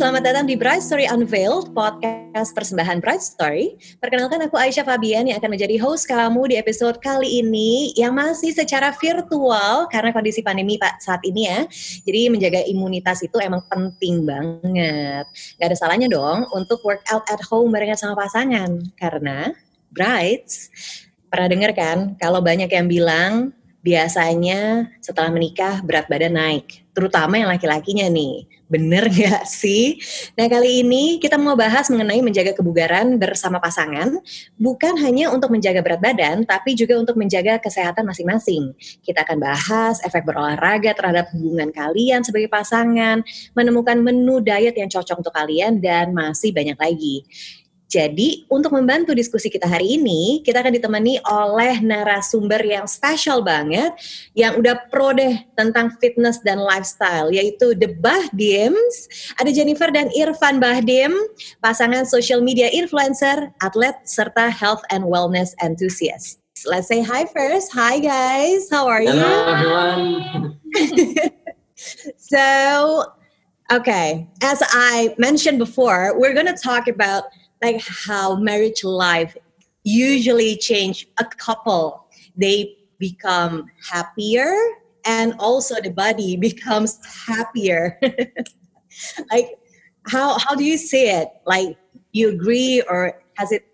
selamat datang di Bright Story Unveiled, podcast persembahan Bright Story. Perkenalkan aku Aisyah Fabian yang akan menjadi host kamu di episode kali ini yang masih secara virtual karena kondisi pandemi Pak saat ini ya. Jadi menjaga imunitas itu emang penting banget. Gak ada salahnya dong untuk workout at home barengan sama pasangan karena Brights pernah dengar kan kalau banyak yang bilang biasanya setelah menikah berat badan naik, terutama yang laki-lakinya nih. Bener gak sih? Nah kali ini kita mau bahas mengenai menjaga kebugaran bersama pasangan, bukan hanya untuk menjaga berat badan, tapi juga untuk menjaga kesehatan masing-masing. Kita akan bahas efek berolahraga terhadap hubungan kalian sebagai pasangan, menemukan menu diet yang cocok untuk kalian, dan masih banyak lagi. Jadi, untuk membantu diskusi kita hari ini, kita akan ditemani oleh narasumber yang spesial banget, yang udah pro deh tentang fitness dan lifestyle, yaitu The Bahdims. Ada Jennifer dan Irfan Bahdim, pasangan social media influencer, atlet, serta health and wellness enthusiast. Let's say hi first. Hi guys, how are you? Hello everyone. so, okay, as I mentioned before, we're going to talk about like how marriage life usually change a couple. They become happier and also the body becomes happier. Like how how do you see it? Like you agree or has it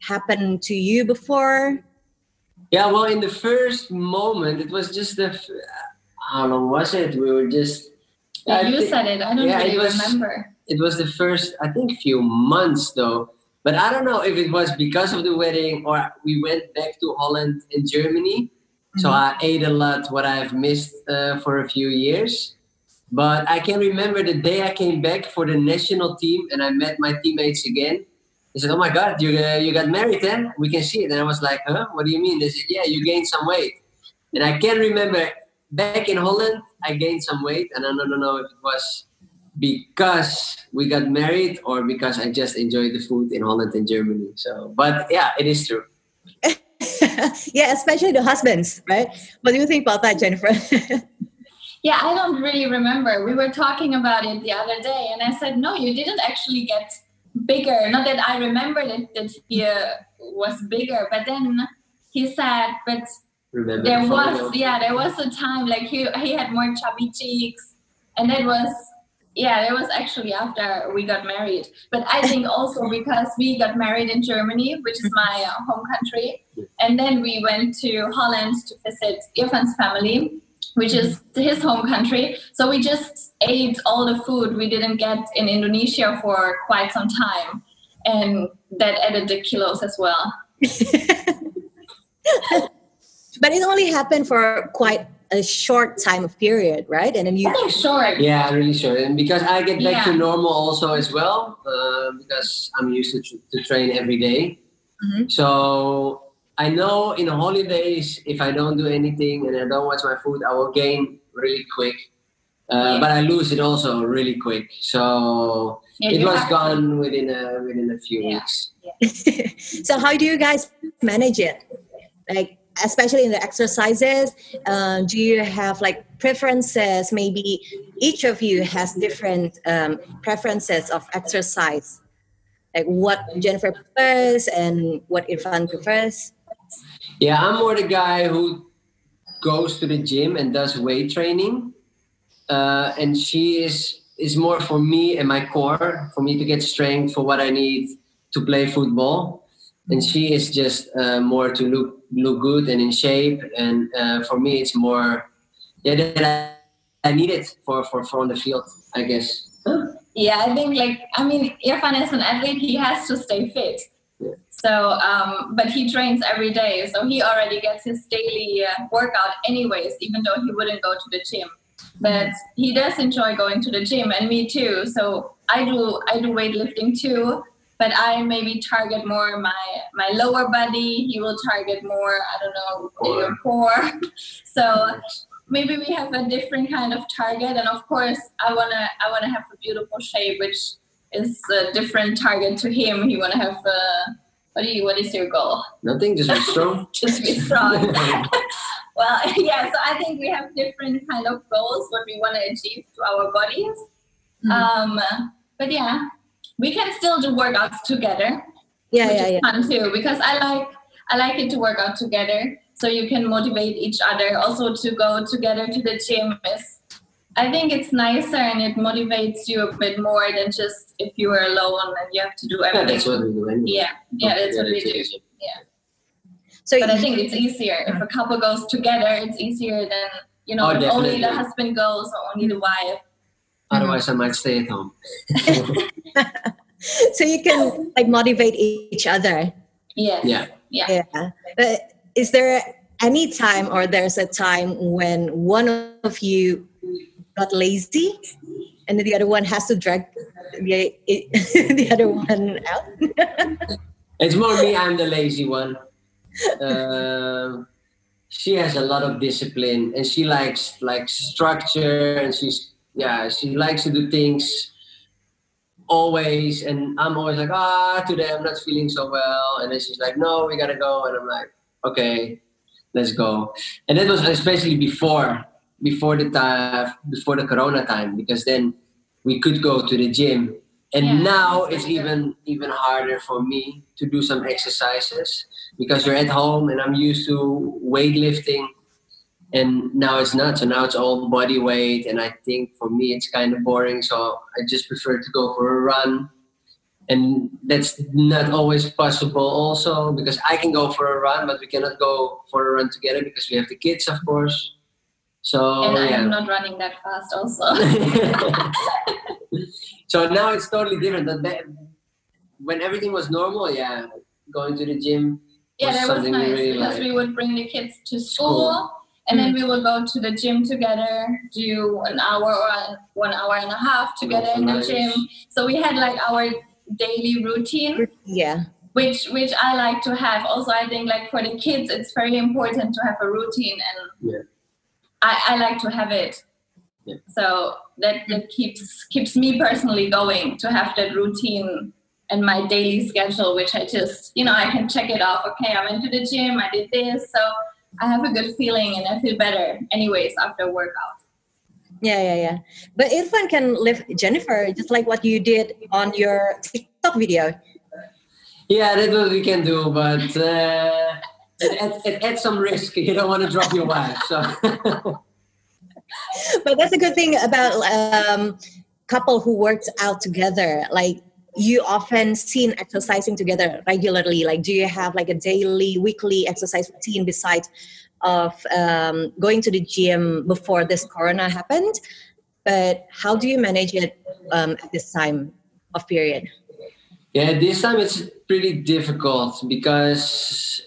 happened to you before? Yeah well in the first moment it was just the how long was it? We were just yeah, you think, said it. I don't yeah, really it was, remember. it was the first i think few months though but I don't know if it was because of the wedding or we went back to Holland and Germany. Mm-hmm. So I ate a lot what I've missed uh, for a few years. But I can remember the day I came back for the national team and I met my teammates again. They said, "Oh my God, you uh, you got married then? We can see it." And I was like, "Huh? What do you mean?" They said, "Yeah, you gained some weight." And I can remember back in Holland, I gained some weight, and I don't know if it was because we got married or because I just enjoy the food in Holland and Germany. So, but yeah, it is true. yeah, especially the husbands, right? What do you think about that, Jennifer? yeah, I don't really remember. We were talking about it the other day, and I said, no, you didn't actually get bigger. Not that I remember that, that he uh, was bigger, but then he said, but remember there was, yeah, there was a time like he, he had more chubby cheeks, and that was yeah that was actually after we got married. But i think also because we got married in germany which is my uh, home country and then we went to holland to visit irfan's family which is his home country. So we just ate all the food we didn't get in indonesia for quite some time and that added the kilos as well. But it only happened for quite a short time of period, right? And then you short. Yeah, really short. And because I get back yeah. to normal also as well, uh, because I'm used to, to train every day. Mm-hmm. So I know in the holidays, if I don't do anything and I don't watch my food, I will gain really quick. Uh, yeah. But I lose it also really quick. So yeah, it was gone to. within a within a few weeks. so how do you guys manage it? Like especially in the exercises uh, do you have like preferences? Maybe each of you has different um, preferences of exercise. Like what jennifer prefers and what irfan prefers? Yeah i'm more the guy who goes to the gym and does weight training. Uh, and she is is more for me and my core for me to get strength for what i need to play football. And she is just uh, more to look look good and in shape. And uh, for me, it's more yeah that I, I need it for, for for on the field, I guess. Yeah, I think like I mean, Irfan is an athlete; he has to stay fit. Yeah. So, um, but he trains every day, so he already gets his daily uh, workout anyways, even though he wouldn't go to the gym. But he does enjoy going to the gym, and me too. So I do I do weightlifting too but I maybe target more my my lower body. He will target more, I don't know, core. core. so maybe we have a different kind of target, and of course, I wanna I wanna have a beautiful shape, which is a different target to him. He wanna have a what do you what is your goal? Nothing, just be strong. just be strong. well, yeah. So I think we have different kind of goals what we want to achieve to our bodies. Mm-hmm. Um, but yeah, we can still do workouts together. Yeah, which yeah, is yeah. fun too because I like I like it to work out together. So you can motivate each other. Also to go together to the gym is I think it's nicer and it motivates you a bit more than just if you were alone and you have to do Yeah, everything. that's what we do. Anyway. Yeah, yeah, that's what we do. Yeah. the. So But I think it's easier if a couple goes together. It's easier than you know Oh, only the husband goes or only the wife. Otherwise, I might stay at home. so you can like motivate each other. Yes. Yeah. Yeah. Yeah. But is there any time or there's a time when one of you got lazy and the other one has to drag the, the other one out? It's more me. I'm the lazy one. Um she has a lot of discipline, and she likes like structure, and she's yeah, she likes to do things always. And I'm always like, ah, today I'm not feeling so well, and then she's like, no, we gotta go, and I'm like, okay, let's go. And that was especially before before the time before the Corona time, because then we could go to the gym and Yeah. now it's even even harder for me to do some exercises because you're at home and i'm used to weightlifting and now it's not so now it's all body weight and i think for me it's kind of boring so i just prefer to go for a run and that's not always possible also because i can go for a run but we cannot go for a run together because we have the kids of course so and Oh, yeah I'm not running that fast also. so now it's totally different. When everything was normal, yeah, going to the gym. yeah, was that was nice really because liked. we would bring the kids to school School. And then we would go to the gym together, do an hour or one hour and a half together in the Nice. gym. So we had like our daily routine, yeah. which which I like to have. Also, I think like for the kids, it's very important to have a routine, and Yeah. I, I like to have it. Yeah. So that, that keeps keeps me personally going to have that routine and my daily schedule, which I just you know I can check it off. Okay, I went to the gym, I did this, so I have a good feeling and I feel better anyways after workout. Yeah, yeah, yeah. But Irfan can lift Jennifer just like what you did on your TikTok video. Yeah, that's what we can do, but uh, it, it, it adds some risk. You don't want to drop your wife, so But that's a good thing about um, couple who works out together. Like you often seen exercising together regularly. Like, do you have like a daily, weekly exercise routine besides of um, going to the gym before this corona happened? But how do you manage it um, at this time of period? yeah, this time it's pretty difficult because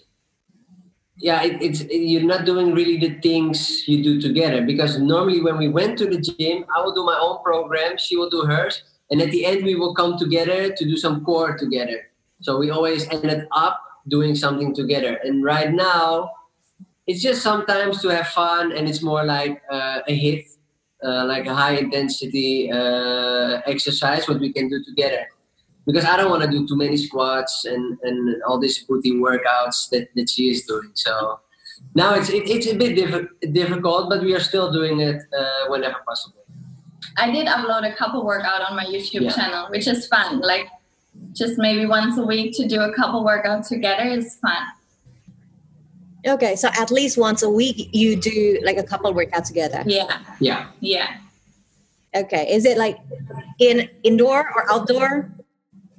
yeah, it, it's you're not doing really the things you do together. Because normally when we went to the gym, I will do my own program, she will do hers, and at the end we will come together to do some core together. So we always ended up doing something together. And right now, it's just sometimes to have fun, and it's more like uh, a hit, uh, like a high intensity uh, exercise, what we can do together because I don't want to do too many squats and, and all these booty workouts that, that she is doing. So now it's it, it's a bit diff- difficult, but we are still doing it uh, whenever possible. I did upload a couple workout on my YouTube Yeah. channel, which is fun. Like just maybe once a week to do a couple workout together is fun. Okay, so at least once a week you do like a couple workout together. Yeah, Yeah. yeah. Okay, is it like in indoor or outdoor?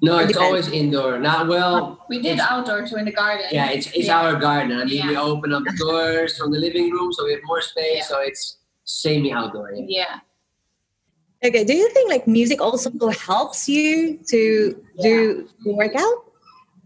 No, it's depends. always indoor. Not well, We did outdoor too in the garden. yeah, it's it's Yeah. our garden. I mean, we open up the doors from the living room, so we have more space. Yeah. So it's semi outdoor. Yeah. Yeah. Okay, do you think like music also helps you to do the workout?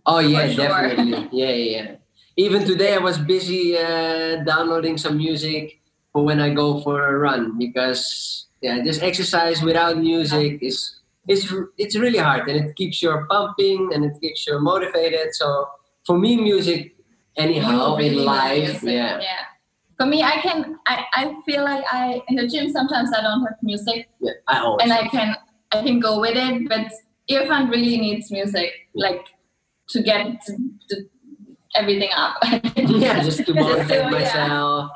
Oh yeah, sure. definitely. Yeah, yeah, yeah. Even today, I was busy uh, downloading some music for when I go for a run because yeah, just exercise without music is it's it's really hard and it keeps you pumping and it keeps you motivated. So for me, music anyhow You really in life, music, yeah, yeah. For me, I can. I, I feel like I in the gym sometimes I don't have music, yeah, I always. and I can I can go with it. But Irfan really needs music, like to get to, to everything up. yeah, just to motivate So, yeah. myself.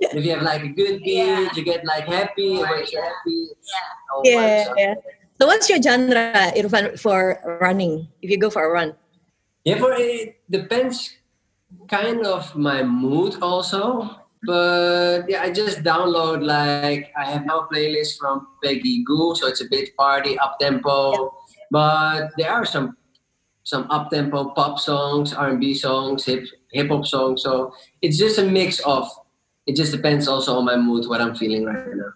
If you have like a good beat, Yeah. you get like happy. and Or, you're yeah. happy, Yeah. all Yeah, yeah. So what's your genre, Irfan, for running? If you go for a run? Yeah, for it depends kind of my mood also. But yeah, I just download like I have now playlist from Peggy Gou, so it's a bit party up tempo. But there are some some up tempo pop songs, R and B songs, hip hip hop songs. So it's just a mix of. It just depends also on my mood, what I'm feeling right now.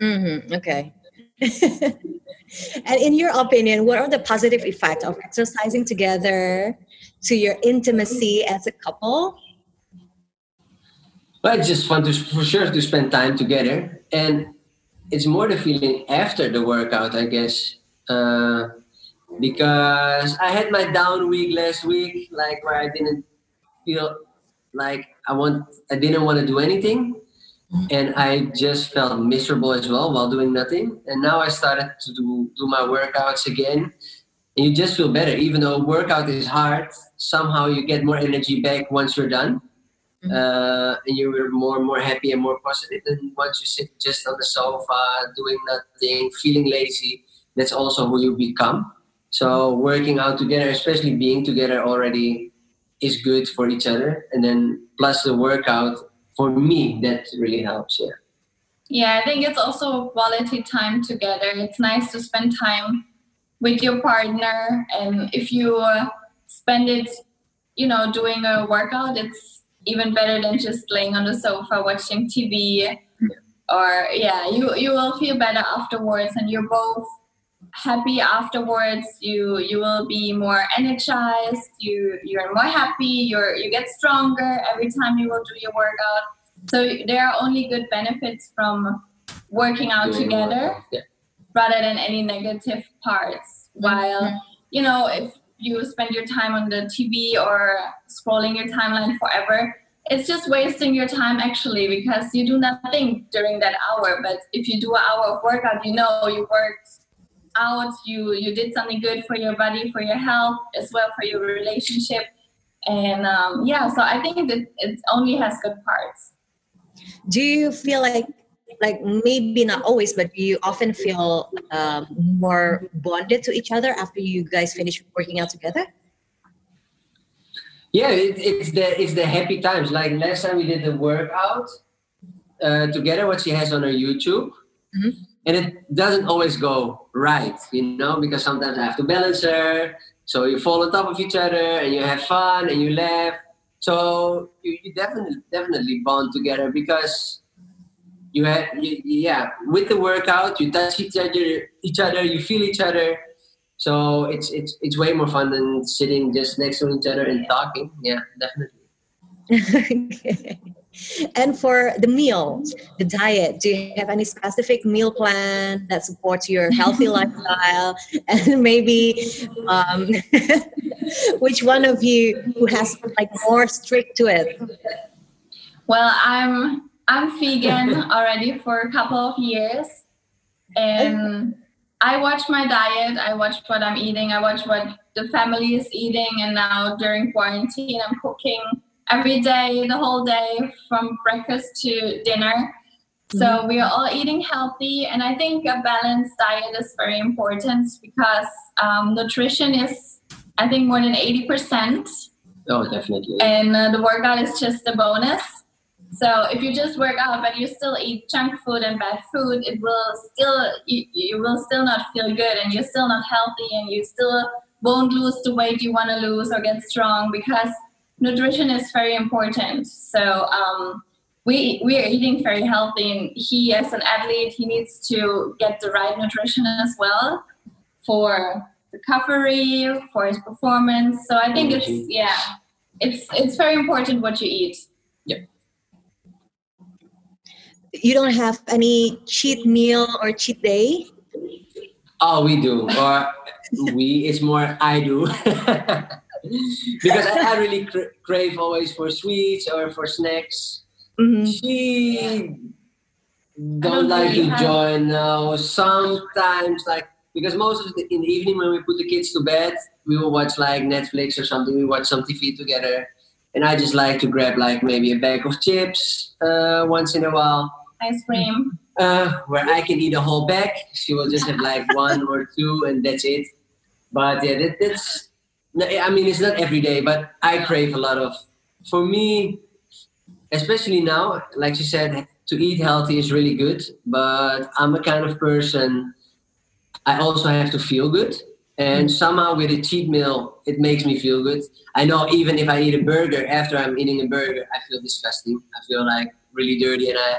Mm-hmm. Okay. and in your opinion, what are the positive effects of exercising together to your intimacy as a couple? Well, it's just fun to for sure to spend time together, and it's more the feeling after the workout, I guess. Uh, because I had my down week last week, like where I didn't feel like I want, I didn't want to do anything, and I just felt miserable as well while doing nothing. And now I started to do do my workouts again, and you just feel better. Even though workout is hard, somehow you get more energy back once you're done. Mm-hmm. Uh, and you were more and more happy and more positive. And once you sit just on the sofa doing nothing, feeling lazy, that's also who you become. So working out together, especially being together already, is good for each other. And then plus the workout, for me, that really helps. Yeah. Yeah, I think it's also quality time together. It's nice to spend time with your partner, and if you uh, spend it, you know, doing a workout, it's even better than just laying on the sofa watching TV. Or yeah, you you will feel better afterwards, and you're both happy afterwards you you will be more energized you you're more happy you're you get stronger every time you will do your workout so there are only good benefits from working out together yeah. rather than any negative parts while mm-hmm. you know if you spend your time on the tv or scrolling your timeline forever it's just wasting your time actually because you do nothing during that hour. But if you do an hour of workout you know you worked out you you did something good for your body for your health as well for your relationship. And um, yeah so i think that it only has good parts. Do you feel like like maybe not always but you often feel um, more bonded to each other after you guys finish working out together yeah it, it's the it's the happy times like last time we did the workout uh, together what she has on her youtube mm-hmm and it doesn't always go right, you know, because sometimes I have to balance her. So you fall on top of each other and you have fun and you laugh. So you, you definitely definitely bond together because you had you, yeah with the workout you touch each other each other you feel each other so it's it's it's way more fun than sitting just next to each other and talking yeah definitely okay. And for the meal, the diet, do you have any specific meal plan that supports your healthy lifestyle? And maybe um, which one of you who has like more strict to it? Well, I'm I'm vegan already for a couple of years, and I watch my diet. I watch what I'm eating. I watch what the family is eating, and now during quarantine, I'm cooking every day, the whole day, from breakfast to dinner. So mm-hmm. we are all eating healthy, and I think a balanced diet is very important because um, nutrition is, I think, more than eighty percent. Oh, definitely. And uh, the workout is just a bonus. So if you just work out but you still eat junk food and bad food, it will still you, you will still not feel good, and you're still not healthy, and you still won't lose the weight you want to lose or get strong because nutrition is very important. So um, we we are eating very healthy, and he, as an athlete, he needs to get the right nutrition as well for recovery, for his performance. So I think it's yeah, it's it's very important what you eat. Yep. You don't have any cheat meal or cheat day? Oh, we do. Or we, it's more I do. because I, I really cra- crave always for sweets or for snacks. Mm-hmm. She don't, don't like really to have... join now. Sometimes, like because most of the in the evening when we put the kids to bed, we will watch like Netflix or something. We watch some TV together, and I just like to grab like maybe a bag of chips uh, once in a while. Ice cream. uh, where I can eat a whole bag. She will just have like one or two, and that's it. But yeah, that, that's. I mean, it's not every day, but I crave a lot of. For me, especially now, like she said, to eat healthy is really good. But I'm a kind of person. I also have to feel good. And somehow with a cheat meal, it makes me feel good. I know even if I eat a burger, after I'm eating a burger, I feel disgusting. I feel like really dirty and I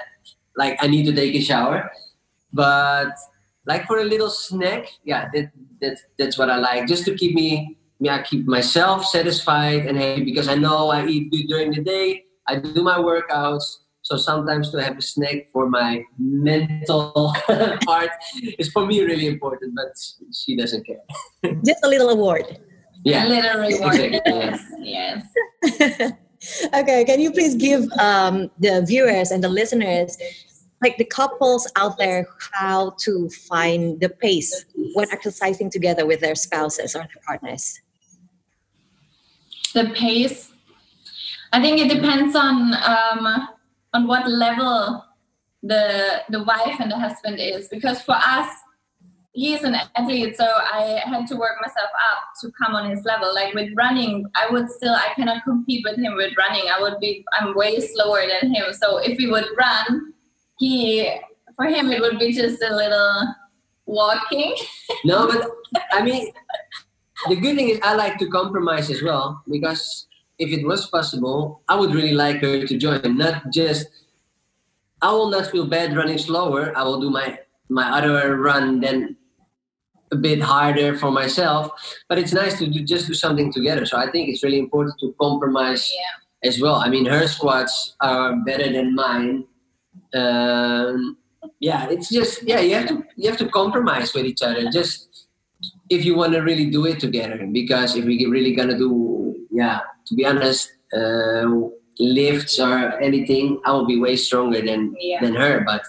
like I need to take a shower. But like for a little snack, yeah, that, that that's what I like. Just to keep me yeah, keep myself satisfied and happy because I know I eat good during the day. I do my workouts so sometimes to have a snack for my mental part is for me really important, but she doesn't care. Just a little award. Yeah, a little reward. Exactly, yes, yes. okay, can you please give um, the viewers and the listeners, like the couples out there, how to find the pace when exercising together with their spouses or their partners? The pace. I think it depends on um, on what level the the wife and the husband is because for us he's an athlete so i had to work myself up to come on his level like with running i would still i cannot compete with him with running i would be i'm way slower than him so if we would run he for him it would be just a little walking no but i mean the good thing is i like to compromise as well because if it was possible, I would really like her to join. Not just, I will not feel bad running slower. I will do my my other run then a bit harder for myself. But it's nice to do, just do something together. So I think it's really important to compromise yeah. as well. I mean, her squats are better than mine. Um, yeah, it's just yeah, you have to you have to compromise with each other. Just if you want to really do it together, because if we're really gonna do yeah to be honest, uh, lifts or anything, I will be way stronger than yeah. than her. But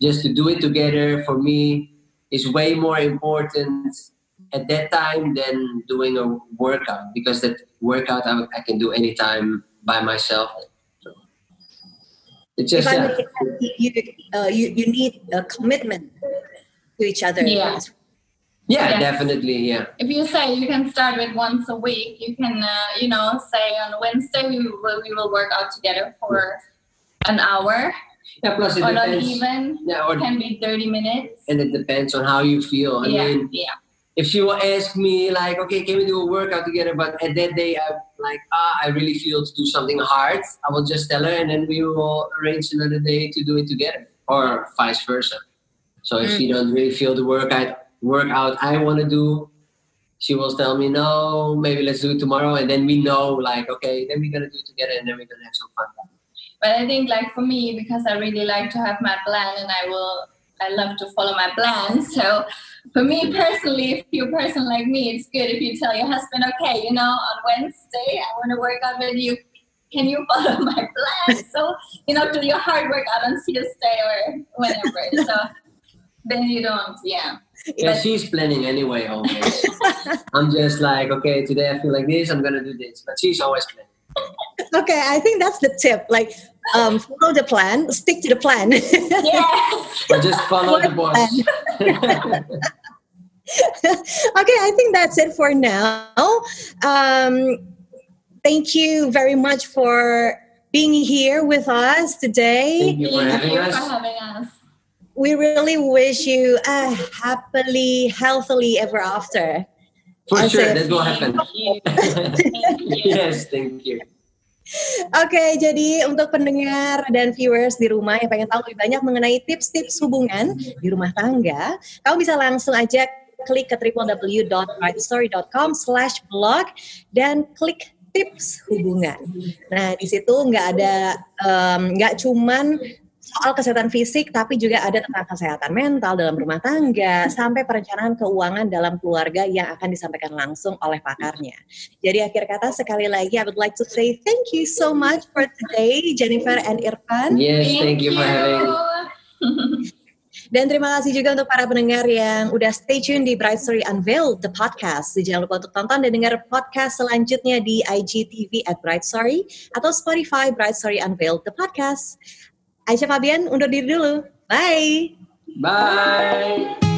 just to do it together for me is way more important at that time than doing a workout because that workout I, I can do anytime by myself. So it's just yeah. you, uh, you you need a commitment to each other. Yeah. Yeah, yes. definitely. Yeah. If you say you can start with once a week, you can, uh, you know, say on Wednesday we will, we will work out together for an hour. Yeah, plus it or depends. not even. Yeah, or, it can be 30 minutes. And it depends on how you feel. I yeah, mean, yeah. if she will ask me, like, okay, can we do a workout together? But at that day, I'm like, ah, I really feel to do something hard. I will just tell her, and then we will arrange another day to do it together, or vice versa. So if mm. she don't really feel the workout, workout I want to do, she will tell me, no, maybe let's do it tomorrow. And then we know, like, okay, then we're going to do it together and then we're going to have some fun. But I think, like, for me, because I really like to have my plan and I will, I love to follow my plan. So for me personally, if you're a person like me, it's good if you tell your husband, okay, you know, on Wednesday, I want to work out with you. Can you follow my plan? so, you know, do your hard work out on Tuesday or whenever. so then you don't, yeah. Yeah, she's planning anyway always. I'm just like, okay, today I feel like this, I'm gonna do this. But she's always planning. Okay, I think that's the tip. Like, um, follow the plan, stick to the plan. yes. Or just follow the boss. okay, I think that's it for now. Um, thank you very much for being here with us today. Thank you for having us. For having us we really wish you a happily, healthily ever after. For sure, that will happen. yes, thank you. Oke, okay, jadi untuk pendengar dan viewers di rumah yang pengen tahu lebih banyak mengenai tips-tips hubungan di rumah tangga, kamu bisa langsung aja klik ke www.brightstory.com slash blog dan klik tips hubungan. Nah, di situ nggak ada nggak um, cuman soal kesehatan fisik, tapi juga ada tentang kesehatan mental dalam rumah tangga, sampai perencanaan keuangan dalam keluarga yang akan disampaikan langsung oleh pakarnya. Jadi akhir kata sekali lagi, I would like to say thank you so much for today, Jennifer and Irfan. Yes, thank, you for having. Dan terima kasih juga untuk para pendengar yang udah stay tune di Bright Story Unveiled, the podcast. Jangan lupa untuk tonton dan dengar podcast selanjutnya di IGTV at Bright Story atau Spotify Bright Story Unveiled, the podcast. Aisyah Fabian undur diri dulu. Bye. Bye.